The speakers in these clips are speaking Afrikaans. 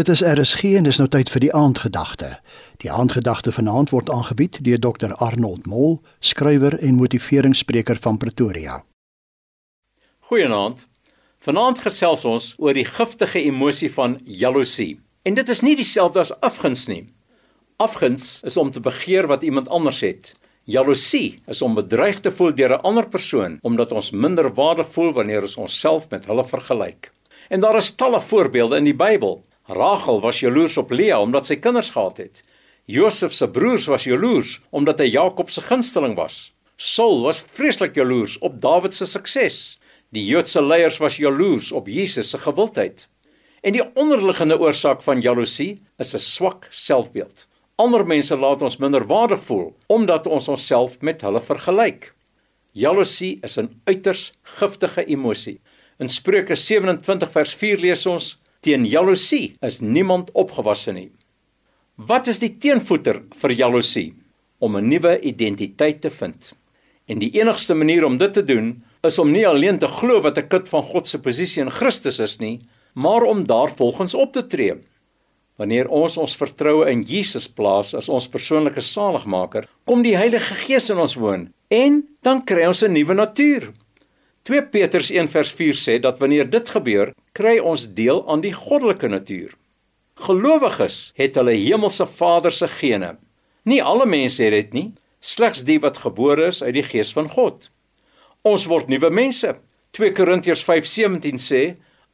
Dit is RSG en dis nou tyd vir die aandgedagte. Die aandgedagte vanaand word aangebied deur Dr Arnold Mol, skrywer en motiveringsspreker van Pretoria. Goeienaand. Vanaand gesels ons oor die giftige emosie van jaloesie. En dit is nie dieselfde as afguns nie. Afguns is om te begeer wat iemand anders het. Jaloesie is om bedreig te voel deur 'n ander persoon omdat ons minder waardig voel wanneer ons onsself met hulle vergelyk. En daar is talle voorbeelde in die Bybel Rachel was jaloers op Lea omdat sy kinders gehad het. Josef se broers was jaloers omdat hy Jakob se gunsteling was. Saul was vreeslik jaloers op Dawid se sukses. Die Joodse leiers was jaloers op Jesus se gewildheid. En die onderliggende oorsaak van jaloesie is 'n swak selfbeeld. Ander mense laat ons minder waardig voel omdat ons onsself met hulle vergelyk. Jaloesie is 'n uiters giftige emosie. In Spreuke 27 vers 4 lees ons: Teen jaloesie is niemand opgewasse nie. Wat is die teenvoeter vir jaloesie? Om 'n nuwe identiteit te vind. En die enigste manier om dit te doen is om nie alleen te glo wat 'n kind van God se posisie in Christus is nie, maar om daarvolgens op te tree. Wanneer ons ons vertroue in Jesus plaas as ons persoonlike saligmaker, kom die Heilige Gees in ons woon en dan kry ons 'n nuwe natuur. 2 Petrus 1 vers 4 sê dat wanneer dit gebeur, kry ons deel aan die goddelike natuur. Gelowiges het hulle hemelse Vader se gene. Nie alle mense het dit nie, slegs die wat gebore is uit die Gees van God. Ons word nuwe mense. 2 Korintiërs 5:17 sê,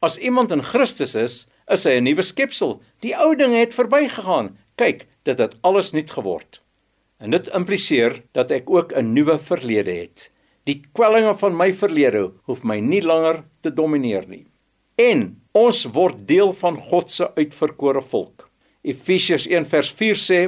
as iemand in Christus is, is hy 'n nuwe skepsel. Die ou dinge het verbygegaan. Kyk, dit het alles nuut geword. En dit impliseer dat ek ook 'n nuwe verlede het. Die kwellinge van my verlede hoef my nie langer te domineer nie. En ons word deel van God se uitverkore volk. Efesiërs 1:4 sê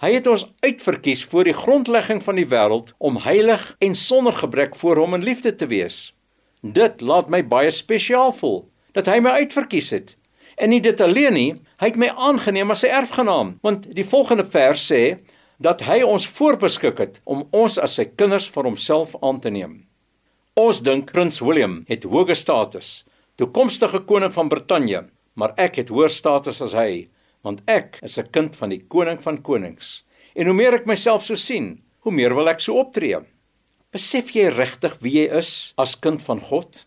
hy het ons uitverkies voor die grondlegging van die wêreld om heilig en sonder gebrek voor hom in liefde te wees. Dit laat my baie spesiaal voel dat hy my uitverkies het. En nie dit alleen nie, hy het my aangeneem as sy erfgenaam, want die volgende vers sê dat hy ons voorbeskik het om ons as sy kinders vir homself aan te neem. Ons dink prins William het hoë status, toekomstige koning van Brittanje, maar ek het hoër status as hy, want ek is 'n kind van die koning van konings. En hoe meer ek myself so sien, hoe meer wil ek so optree. Besef jy regtig wie jy is as kind van God?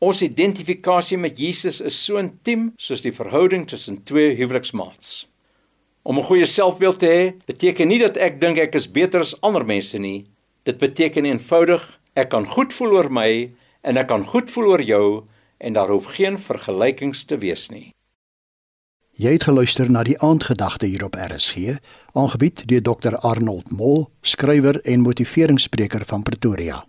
Ons identifikasie met Jesus is so intiem soos die verhouding tussen twee huweliksmaats. Om 'n goeie selfbeeld te hê, beteken nie dat ek dink ek is beter as ander mense nie. Dit beteken eenvoudig ek kan goed voel oor my en ek kan goed voel oor jou en daar hoef geen vergelykings te wees nie. Jy het geluister na die aandgedagte hier op RSG, aangebied deur Dr Arnold Mol, skrywer en motiveringsspreker van Pretoria.